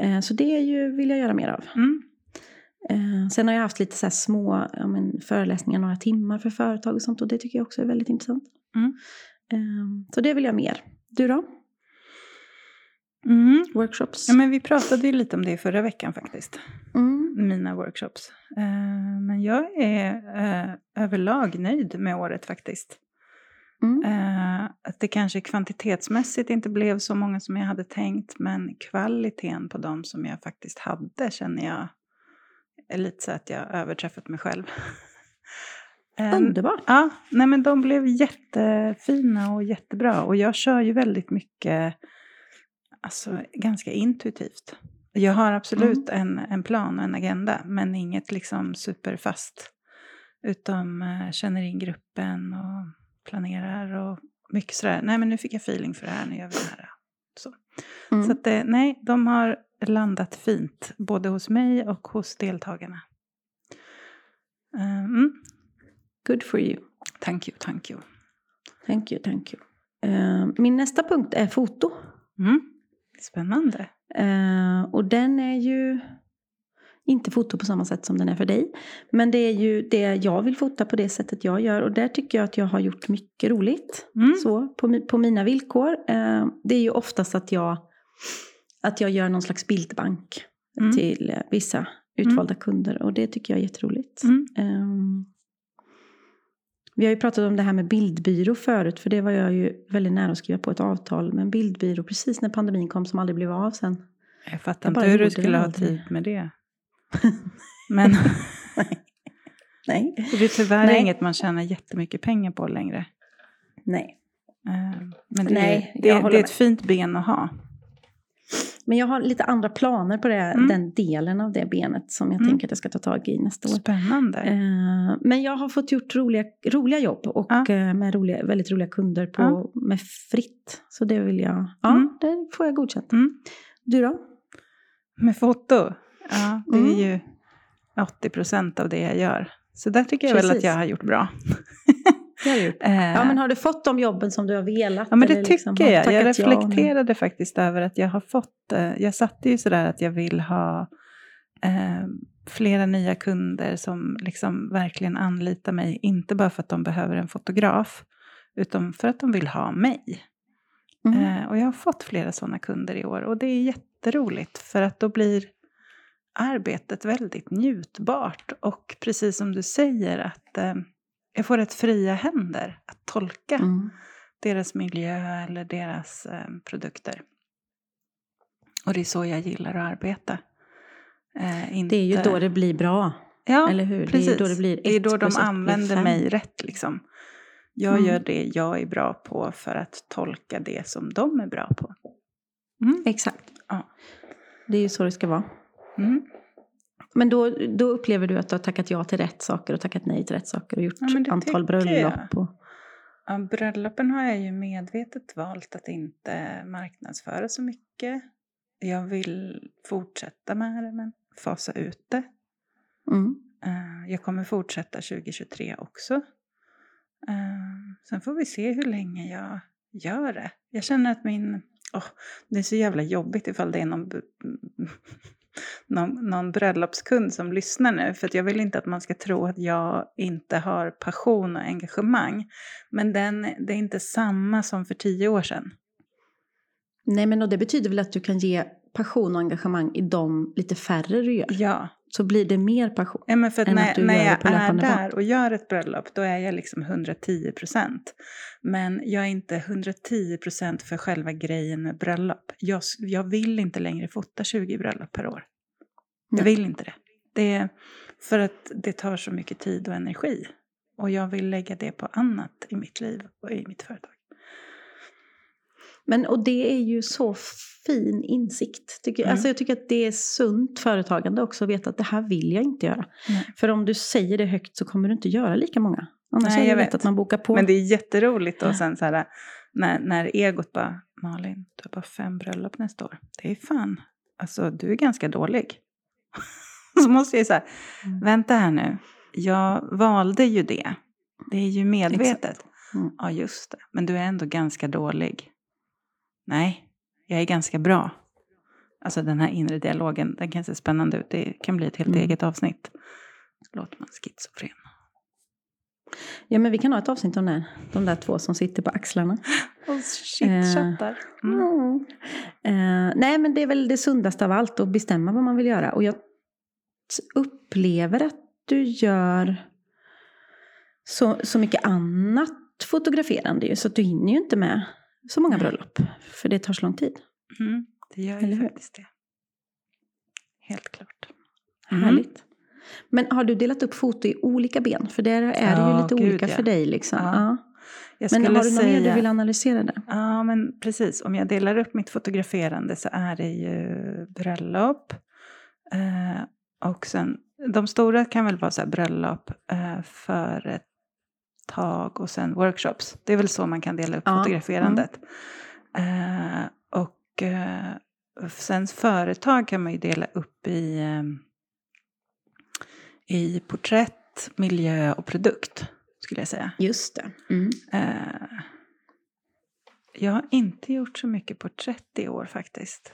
Eh, så det är ju, vill jag göra mer av. Mm. Eh, sen har jag haft lite så små ja, men, föreläsningar, några timmar för företag och sånt. Och det tycker jag också är väldigt intressant. Mm. Eh, så det vill jag mer. Du då? Mm. Workshops? Ja, men vi pratade ju lite om det förra veckan faktiskt. Mina workshops. Eh, men jag är eh, överlag nöjd med året faktiskt. Mm. Eh, att det kanske kvantitetsmässigt inte blev så många som jag hade tänkt. Men kvaliteten på dem som jag faktiskt hade känner jag är lite så att jag överträffat mig själv. Underbart. Ja, nej men de blev jättefina och jättebra. Och jag kör ju väldigt mycket, alltså ganska intuitivt. Jag har absolut en, en plan och en agenda, men inget liksom superfast. Utan eh, känner in gruppen och planerar och mycket sådär. Nej men nu fick jag feeling för det här, nu gör vi det här. Så, Mm. så att, eh, nej, de har landat fint, både hos mig och hos deltagarna. Eh, Mm, Good for you. thank you, thank you. Thank you, thank you. Eh, min nästa punkt är foto. Mm. Spännande. Eh, och den är ju inte foto på samma sätt som den är för dig. Men det är ju det jag vill fota på det sättet jag gör. Och där tycker jag att jag har gjort mycket roligt. Mm. Så, på, på mina villkor. Eh, det är ju oftast att jag, att jag gör någon slags bildbank Mm. till vissa utvalda kunder och det tycker jag är jätteroligt. Mm. Vi har ju pratat om det här med bildbyrå förut, för det var jag ju väldigt nära att skriva på ett avtal med en bildbyrå precis när pandemin kom som aldrig blev av sen. Jag fattar Jag inte hur du skulle ha tid med det. Men Nej. det är tyvärr Nej. inget man tjänar jättemycket pengar på längre. Nej. Eh, Men det, Nej, är, det, det är ett fint ben att ha. Men jag har lite andra planer på det, Mm. den delen av det benet som jag Mm. tänker att jag ska ta tag i nästa år. Spännande. Eh, Men jag har fått gjort roliga, roliga jobb och Ja. eh, med roliga, väldigt roliga kunder på, Ja. med fritt. Så det vill jag, ja, Mm. det får jag godkänt. Mm. Du då? Med foto, ja, det är Mm. ju 80 procent av det jag gör. Så där tycker jag väl att Precis. jag har gjort bra. Har gjort. Eh, Ja, men har du fått de jobben som du har velat? Ja, men det eller tycker liksom jag. Jag tackat ja? reflekterade faktiskt över att jag har fått... Eh, jag satte ju sådär att jag vill ha eh, flera nya kunder som liksom verkligen anlitar mig. Inte bara för att de behöver en fotograf, utan för att de vill ha mig. Mm. Eh, och jag har fått flera sådana kunder i år och det är jätteroligt för att då blir arbetet väldigt njutbart. Och precis som du säger att eh, jag får rätt fria händer att tolka Mm. deras miljö eller deras eh, produkter. Och det är så jag gillar att arbeta. Eh, inte, Det är ju då det blir bra, ja, eller hur? precis. Det är då det blir Det är då de använder mig rätt liksom. Jag Mm. gör det jag är bra på för att tolka det som de är bra på. Mm. Exakt. Ja. Det är ju så det ska vara. Mm. Men då, då upplever du att du har tackat ja till rätt saker och tackat nej till rätt saker och gjort Ja, antal bröllop. Och, Ja, bröllopen har jag ju medvetet valt att inte marknadsföra så mycket. Jag vill fortsätta med det men fasa ut det. mm. Eh, Jag kommer fortsätta 2023 också. Eh, Sen får vi se hur länge jag gör det. Jag känner att min... åh, det är så jävla jobbigt ifall det är någon, någon, någon bröllopskund som lyssnar nu. För att jag vill inte att man ska tro att jag inte har passion och engagemang. Men den, det är inte samma som för tio år sedan. Nej men och det betyder väl att du kan ge passion och engagemang i de lite färre du gör. Ja, Så blir det mer passion. Ja, men för att än när, att du när gör det jag på är löpande band. där och gör ett bröllop, då är jag liksom 110 procent. Men jag är inte 110 procent för själva grejen med bröllop. Jag, jag vill inte längre fota 20 bröllop per år. Jag Nej. vill inte det. det. är För att det tar så mycket tid och energi. Och jag vill lägga det på annat i mitt liv och i mitt företag. Men och det är ju så fin insikt. Tycker jag. Mm. Alltså jag tycker att det är sunt företagande också att veta att det här vill jag inte göra. Nej. För om du säger det högt så kommer du inte göra lika många. Annars Nej, jag lätt vet. att man bokar på. Men det är jätteroligt då sen så här, när, när egot bara, Malin, du har bara fem bröllop nästa år. Det är fan, alltså du är ganska dålig. så måste jag säga, Mm. vänta här nu, jag valde ju det. Det är ju medvetet. Mm. Ja, just det. Men du är ändå ganska dålig. Nej, jag är ganska bra. Alltså den här inre dialogen, den kan se spännande ut. Det kan bli ett helt Mm. eget avsnitt. Låter man schizofren. Ja men vi kan ha ett avsnitt om det. De där två som sitter på axlarna. Och chitchattar. Mm. Mm. Eh, nej men det är väl det sundaste av allt att bestämma vad man vill göra. Och jag upplever att du gör så, så mycket annat fotograferande ju. Så att du hinner ju inte med så många Nej. bröllop. För det tar så lång tid. Mm, det gör Eller ju hur? faktiskt det. Helt klart. Mm. Härligt. Men har du delat upp foto i olika ben? För där är det ju Ja, lite gud, olika ja. för dig. Liksom. Ja. Men har du något mer säga, du vill analysera där? Ja, men precis. Om jag delar upp mitt fotograferande så är det ju bröllop. Eh, och sen, de stora kan väl vara så bröllop, eh, för ett tag och sen workshops. Det är väl så man kan dela upp Ja, fotograferandet. Eh, och eh, sen företag kan man ju dela upp i, eh, i porträtt, miljö och produkt. Skulle jag säga. Just det. Mm. Eh, jag har inte gjort så mycket porträtt i år faktiskt.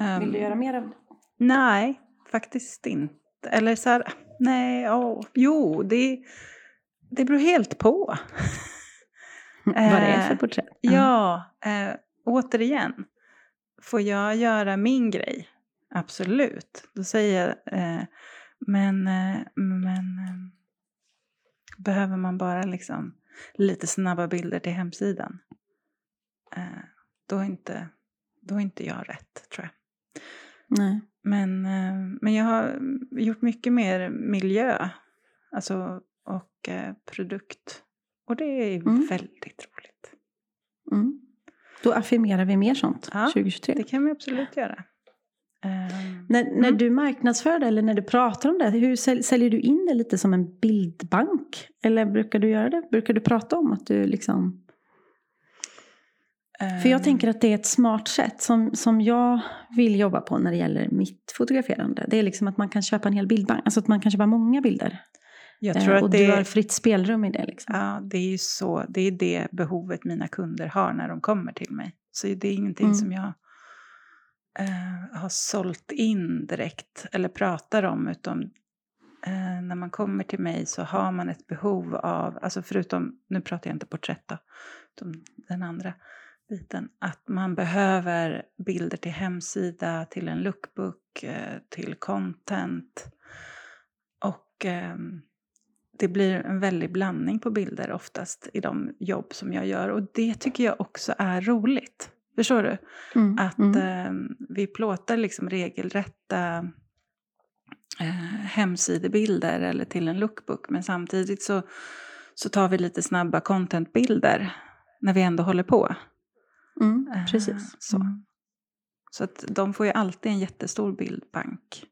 Ehm, Vill du göra mer av det? Nej, faktiskt inte. Eller så här, nej, åh, jo, det, det beror helt på. Vad det är Eh, för porträtt? Ja, eh, återigen. Får jag göra min grej absolut. Då säger jag, eh, men, eh, men eh, behöver man bara liksom lite snabba bilder till hemsidan, eh, då, är inte, då är inte jag rätt tror jag. Nej. Men, eh, men jag har gjort mycket mer miljö alltså, och eh, produkt. Och det är Mm. väldigt roligt. Mm. Då affirmerar vi mer sånt Ja, 2023. Det kan vi absolut göra. Ehm, När, när Mm. du marknadsför det eller när du pratar om det, hur säl, säljer du in det lite som en bildbank? Eller brukar du göra det? Brukar du prata om att du liksom... För jag ehm, tänker att det är ett smart sätt som, som jag vill jobba på när det gäller mitt fotograferande. Det är liksom att man kan köpa en hel bildbank, alltså att man kan köpa många bilder. Jag Eh, tror att och det, du har fritt spelrum i det. Liksom. ja, det är ju så, det är det behovet mina kunder har när de kommer till mig. Så det är ingenting Mm. som jag eh, har sålt in direkt eller pratar om. Utan eh, när man kommer till mig så har man ett behov av, alltså förutom, nu pratar jag inte porträtt då, utan den andra biten, att man behöver bilder till hemsida, till en lookbook, eh, till content. Och ehm, det blir en väldig blandning på bilder oftast i de jobb som jag gör. Och det tycker jag också är roligt. Förstår du? Mm, Att mm. eh, vi plåtar liksom regelrätta eh, hemsidebilder eller till en lookbook. Men samtidigt så, så tar vi lite snabba contentbilder när vi ändå håller på. Mm, Eh, precis. så. Mm. Så att de får ju alltid en jättestor bildbank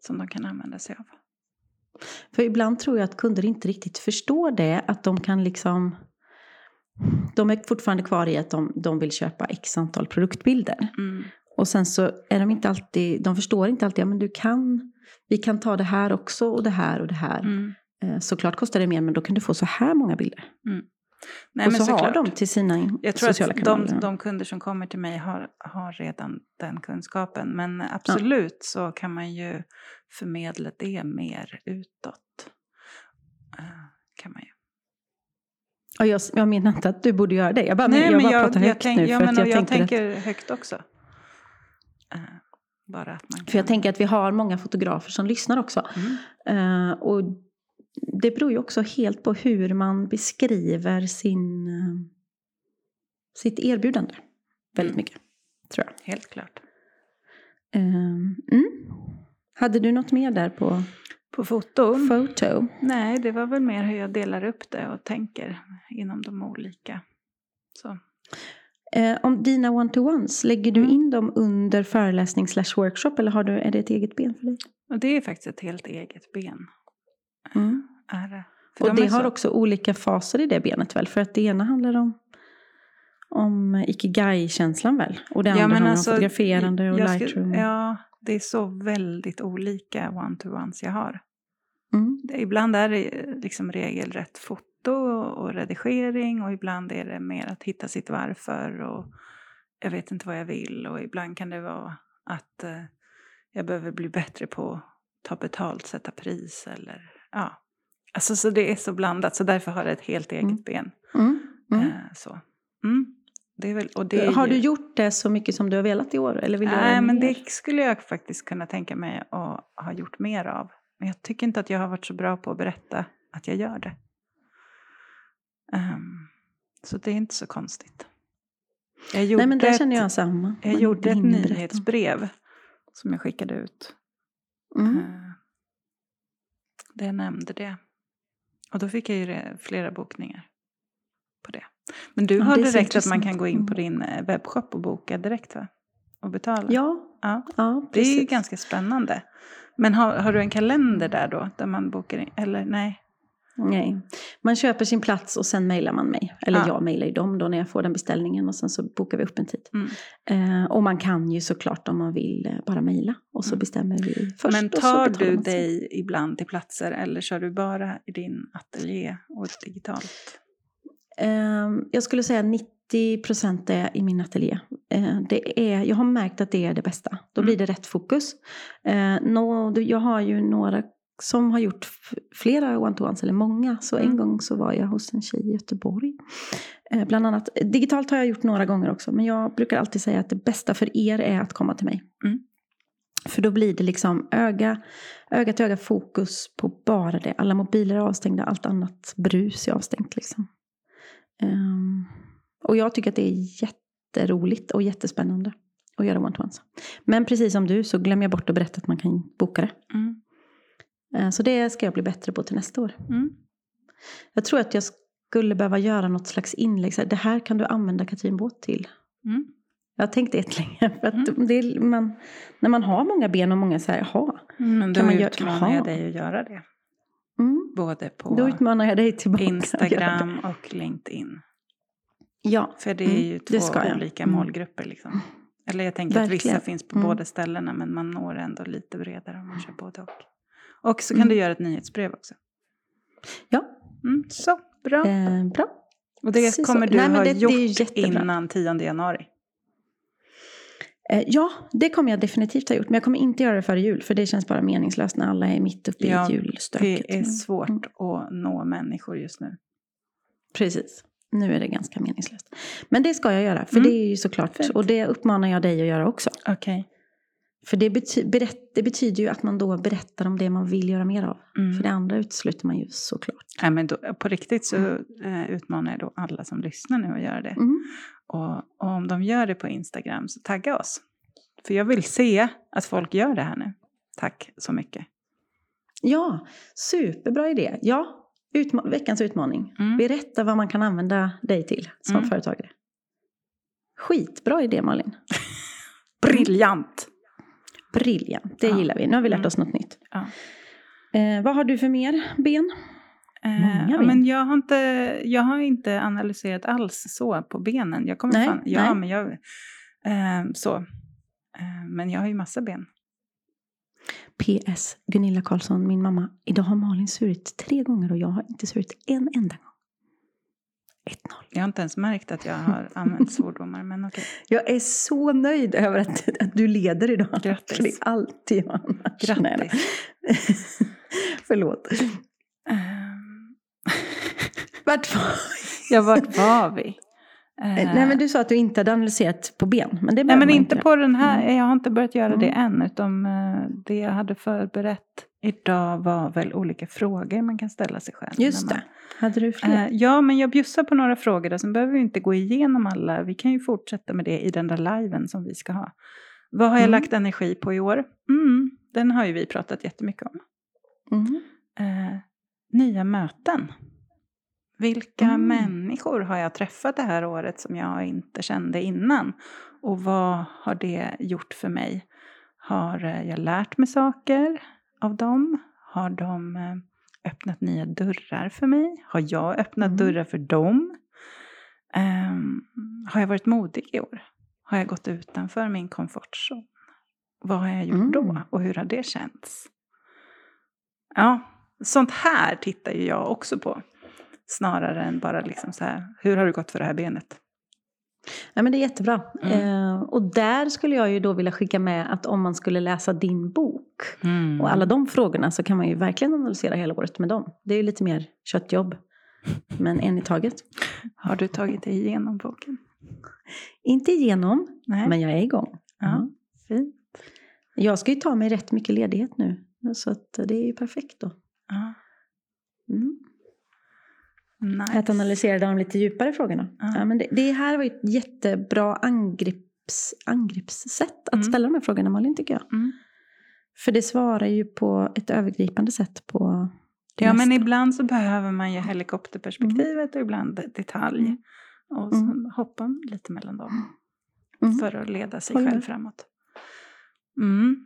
som de kan använda sig av. För ibland tror jag att kunder inte riktigt förstår det. Att de kan liksom... De är fortfarande kvar i att de, de vill köpa x antal produktbilder. Mm. Och sen så är de inte alltid... De förstår inte alltid. Ja, men du kan... Vi kan ta det här också och det här och det här. Mm. Eh, Såklart kostar det mer men då kan du få så här många bilder. Nej, och men så har såklart. de till sina Jag tror sociala att de, de kunder som kommer till mig har, har redan den kunskapen. Men absolut så kan man ju förmedla det mer utåt. Eh, kan man ju. Och jag, jag menar inte att du borde göra det. Jag bara, Nej, jag men bara jag, pratar jag, högt tänk, nu. ja, För men, att jag, jag tänker, att, högt också. Eh, bara att man kan. för jag tänker att vi har många fotografer som lyssnar också. Mm. Eh, och det beror ju också helt på hur man beskriver sin, eh, sitt erbjudande. Väldigt Mm. mycket, tror jag. Helt klart. Eh, mm. Hade du något mer där på På foton? foto? Nej, det var väl mer hur jag delar upp det och tänker inom de olika. Så. Eh, om dina one-to-ones, lägger du Mm. in dem under föreläsning slash workshop eller har du, är det ett eget ben för dig? Och det är faktiskt ett helt eget ben. Mm. Är det. För Och de det har så- också olika faser i det benet väl? För att det ena handlar om, om ikigai-känslan väl? Och det andra handlar om fotograferande och alltså, lightroom. skulle- Ja, det är så väldigt olika one-to-ones jag har. Mm. Ibland är det liksom regelrätt foto och redigering och ibland är det mer att hitta sitt varför och jag vet inte vad jag vill och ibland kan det vara att eh, jag behöver bli bättre på att ta betalt, sätta pris eller ja. Alltså så det är så blandat så därför har det ett helt eget Mm. ben. Mm. Mm. Eh, så. Mm. Väl, det har du gjort det så mycket som du har velat i år? Eller vill du Nej, men mer? det skulle jag faktiskt kunna tänka mig att ha gjort mer av. Men jag tycker inte att jag har varit så bra på att berätta att jag gör det. Ehm, så det är inte så konstigt. Jag gjorde Nej men där ett, känner jag samma. jag gjorde ett nyhetsbrev som jag skickade ut. Mm. Eh, jag nämnde det. Och då fick jag ju flera bokningar på det. Men du Ja, har det direkt att man kan gå in på din eh, webbshop och boka direkt va? Och betala. Ja, ja. ja Det är ju ganska spännande. Men har, har du en kalender där då? Där man bokar in? Eller nej? Nej. Man köper sin plats och sen mejlar man mig. Eller Ja. jag mejlar ju dem då när jag får den beställningen och sen så bokar vi upp en tid. Mm. Eh, och man kan ju såklart om man vill eh, bara mejla och så Mm. bestämmer vi först. Men tar du dig ibland till platser eller kör du bara i din ateljé och digitalt? Eh, jag skulle säga 90% är i min ateljé. Eh, det är, jag har märkt att det är det bästa. Då Mm. blir det rätt fokus. Eh, jag har ju några som har gjort flera one-to-ones, eller många. Så en Mm. gång så var jag hos en tjej i Göteborg. Eh, bland annat. Digitalt har jag gjort några gånger också. Men jag brukar alltid säga att det bästa för er är att komma till mig. Mm. För då blir det liksom öga, öga till öga fokus på bara det. Alla mobiler är avstängda, allt annat brus är avstängt. Liksom. Um, och jag tycker att det är jätteroligt och jättespännande att göra one-to-ones. Men precis som du så glömmer jag bort att berätta att man kan boka det. Mm. Uh, så det ska jag bli bättre på till nästa år. Mm. Jag tror att jag skulle behöva göra något slags inlägg. Så här, det här kan du använda Katrin Båt till. Mm. Jag har tänkt det länge. För att Mm. är, man, när man har många ben och många så här, jaha. Men då Kan man utmanar jag dig att göra det. Mm. Både på Då utmanar jag dig tillbaka. Instagram och LinkedIn. Ja, För det är Mm, ju två olika Mm. målgrupper. Liksom. Eller jag tänker att vissa Verkligen. finns på Mm. båda ställena men man når ändå lite bredare om man kör både och. Och så kan Mm. du göra ett nyhetsbrev också. ja. Mm, så, bra. Eh, bra. Och det precis så. kommer du Nej, ha det- det gjort jättebra. innan 10 januari. Eh, ja, det kommer jag definitivt ha gjort. Men jag kommer inte göra det före jul. För det känns bara meningslöst när alla är mitt uppe Ja, i julstöket. Det är svårt Mm. att nå människor just nu. Precis. Nu är det ganska meningslöst. Men det ska jag göra. För Mm. det är ju såklart. Fint. Och det uppmanar jag dig att göra också. Okej. För det, bety- berätt, det betyder ju att man då berättar om det man vill göra mer av. Mm. För det andra utesluter man ju såklart. Nej, men då, på riktigt så eh, utmanar jag då alla som lyssnar nu att göra det. Mm. Och, och om de gör det på Instagram så tagga oss. För jag vill se att folk gör det här nu. Tack så mycket. Ja, superbra idé. Ja, utma- veckans utmaning. Mm. Berätta vad man kan använda dig till som Mm. företagare. Skitbra idé Malin. Briljant! Briljant, det Ja. gillar vi. Nu har vi lärt Mm. oss något nytt. Ja. Eh, vad har du för mer ben? Många Eh, ben. men jag, har inte, jag har inte analyserat alls så på benen. Jag kommer Nej, fan, ja, nej. men jag, eh, så. Eh, men jag har ju massa ben. PS, Gunilla Karlsson, min mamma. Idag har Malin surit tre gånger och jag har inte surit en enda gång. 1-0. Jag har inte ens märkt att jag har använt svordomar, men okej. Jag är så nöjd över att, att du leder idag. Grattis. För det är alltid jag annars. Grattis. Förlåt. Ehm, Vart var ja, vart var vi? Eh, Nej men du sa att du inte hade analyserat på ben. Men det Nej, men inte på den här. Mm. Jag har inte börjat göra det Mm. än. Utan eh, det jag hade förberett idag var väl olika frågor man kan ställa sig själv. Just när det. man- Hade du fler? Eh, ja, men jag bjussar på några frågor. Där, sen behöver vi inte gå igenom alla. Vi kan ju fortsätta med det i den där liven som vi ska ha. Vad har jag Mm. lagt energi på i år? Mm, den har ju vi pratat jättemycket om. Mm. Eh, nya möten. Vilka Mm. människor har jag träffat det här året som jag inte kände innan? Och vad har det gjort för mig? Har eh, jag lärt mig saker av dem? Har de eh, öppnat nya dörrar för mig? Har jag öppnat Mm. dörrar för dem? Ehm, har jag varit modig i år? Har jag gått utanför min komfortzon? Vad har jag gjort Mm. då? Och hur har det känts? Ja, sånt här tittar ju jag också på. Snarare än bara liksom så här, hur har det gått för det här benet? Ja, men det är jättebra. Mm. Eh, och där skulle jag ju då vilja skicka med att om man skulle läsa din bok och alla de frågorna så kan man ju verkligen analysera hela året med dem. Det är ju lite mer köttjobb. Men en i taget. Har du tagit dig igenom boken? Inte igenom, Nej. men jag är igång. ja, Mm. fint. Jag ska ju ta mig rätt mycket ledighet nu. Så att det är ju perfekt då. Ja, Mm. Nice. Att analysera de lite djupare frågorna. Ja. Ja. men det, det här var ett jättebra angreps, angreppssätt att Mm. ställa de här frågorna Malin tycker jag. Mm. För det svarar ju på ett övergripande sätt på Ja, men mesta. ibland så behöver man ju helikopterperspektivet och ibland detalj. Mm. Och så Mm. hoppa lite mellan dem Mm. för att leda sig Håller själv framåt. Mm.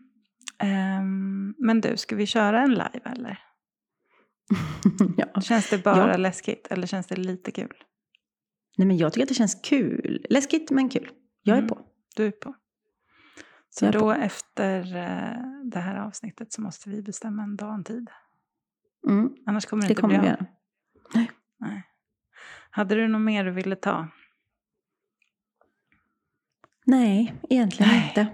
Ehm, men du, ska vi köra en live eller? ja. Känns det bara Ja. läskigt eller känns det lite kul? Nej men jag tycker att det känns kul. Läskigt men kul. Jag är Mm. på. Du är på. Så är då efter eh, det här avsnittet så måste vi bestämma en dag och en tid. Mm. Annars kommer det, Det inte kommer bli av. göra. Nej. Hade du något mer du ville ta? Nej, egentligen Nej. inte.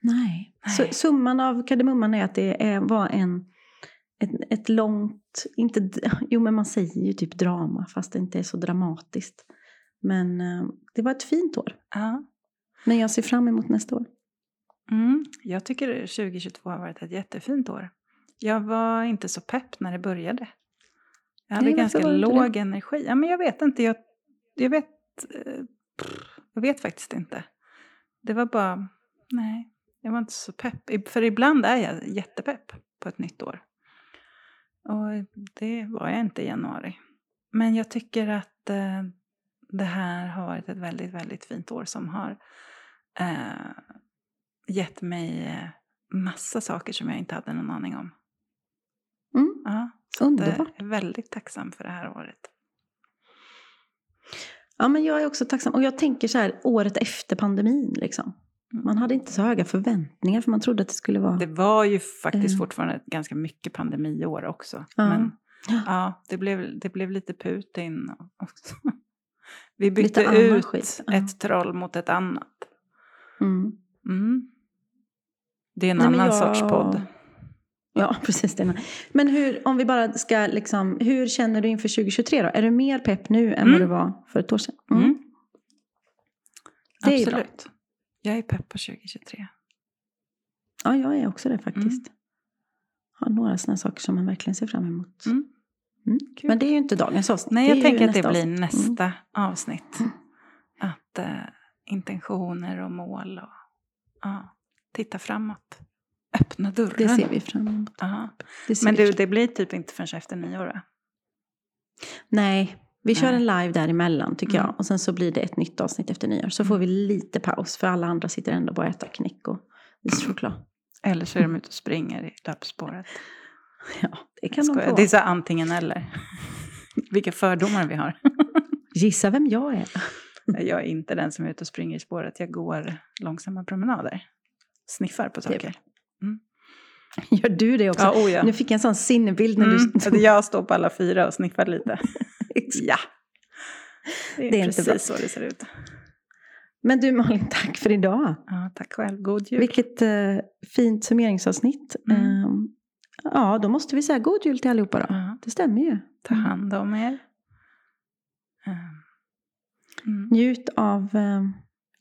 Nej. Så, Nej. summan av kardemumman är att det är, var en, ett, ett långt, inte, jo men man säger ju typ drama fast det inte är så dramatiskt. Men eh, det var ett fint år. Ja. Men jag ser fram emot nästa år. Mm, jag tycker 2022 har varit ett jättefint år. Jag var inte så pepp när det började. Jag hade Nej, ganska låg energi. Ja, men jag vet inte. Jag, jag, vet, eh, jag vet faktiskt inte. Det var bara... Nej, jag var inte så pepp. För ibland är jag jättepepp på ett nytt år. Och det var jag inte i januari. Men jag tycker att eh, det här har varit ett väldigt, väldigt fint år som har eh, gett mig eh, massa saker som jag inte hade någon aning om. Mm, Ja, så eh, underbart. jag är väldigt tacksam för det här året. Ja, men jag är också tacksam. Och jag tänker så här, året efter pandemin. Liksom. Man hade inte så höga förväntningar för man trodde att det skulle vara... Det var ju faktiskt Eh. fortfarande ganska mycket pandemiår också. Ja. Men Ja. det blev, det blev lite Putin också. Vi bytte ut skit, ett troll mot ett annat. Mm. Mm. Det är en Nej, annan jag- sorts podd. Ja, precis. Det. Men hur, om vi bara ska liksom, hur känner du inför 2023 då? Är du mer pepp nu än Mm. vad du var för ett år sedan? Mm. Mm. Det är ju bra. Jag är pepp på 2023. Ja, jag är också det faktiskt. Har några sådana saker som man verkligen ser fram emot. Mm. Mm. Men det är ju inte dagens avsnitt. Nej, jag tänker att det blir avsnitt. nästa avsnitt. Mm. Att eh, intentioner och mål och ja, titta framåt. Öppna dörren. Det ser vi fram emot. Men du, det blir typ inte förrän efter nyår va? Nej, vi kör en live däremellan tycker Mm. jag. Och sen så blir det ett nytt avsnitt efter nyår. Så får vi lite paus. För alla andra sitter ändå bara och äter knäck och ischoklad. Eller så är de ute och springer i löpspåret. Ja, det kan de få. Det är så antingen eller. Vilka fördomar vi har. Gissa vem jag är. Jag är inte den som är ute och springer i spåret. Jag går långsamma promenader. Sniffar på är saker. Gör du det också? Ja, oh ja. Nu fick jag en sån sinnebild när Mm, du... jag står på alla fyra och sniffar lite. Ja. Det är, Det är inte precis bra. så det ser ut. Men du Malin, tack för idag. Ja, tack själv. God jul. Vilket eh, fint summeringsavsnitt. Mm. Ehm, ja, då måste vi säga god jul till allihopa då. Ja, Det stämmer ju. ta hand om er. Eh, Mm. Njut av eh,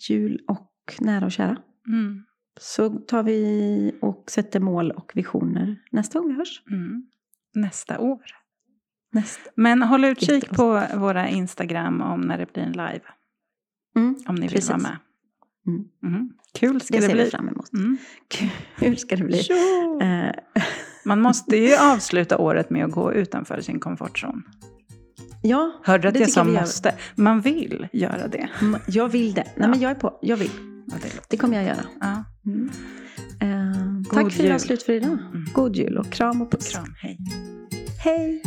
jul och nära och kära. Mm. Så tar vi och sätter mål och visioner nästa gång vi hörs. Mm. Nästa år. Nästa. Men håll utkik på våra Instagram om när det blir en live. Mm, Om ni vill Precis. vara med. Mm. Mm. Kul ska det det, ser vi bli. fram emot. Mm. Kul ska det bli. Eh, Man måste ju avsluta året med att gå utanför sin komfortzon. ja, Hörde du att Det jag sa måste? Man vill göra det. m- jag vill det. Nej, Ja. men jag är på. Jag vill. Det Det kommer jag göra. Ja. Mm. Eh, tack för idag. Slut för idag. Mm. God jul och kram och puss. Kram, hej. Hej!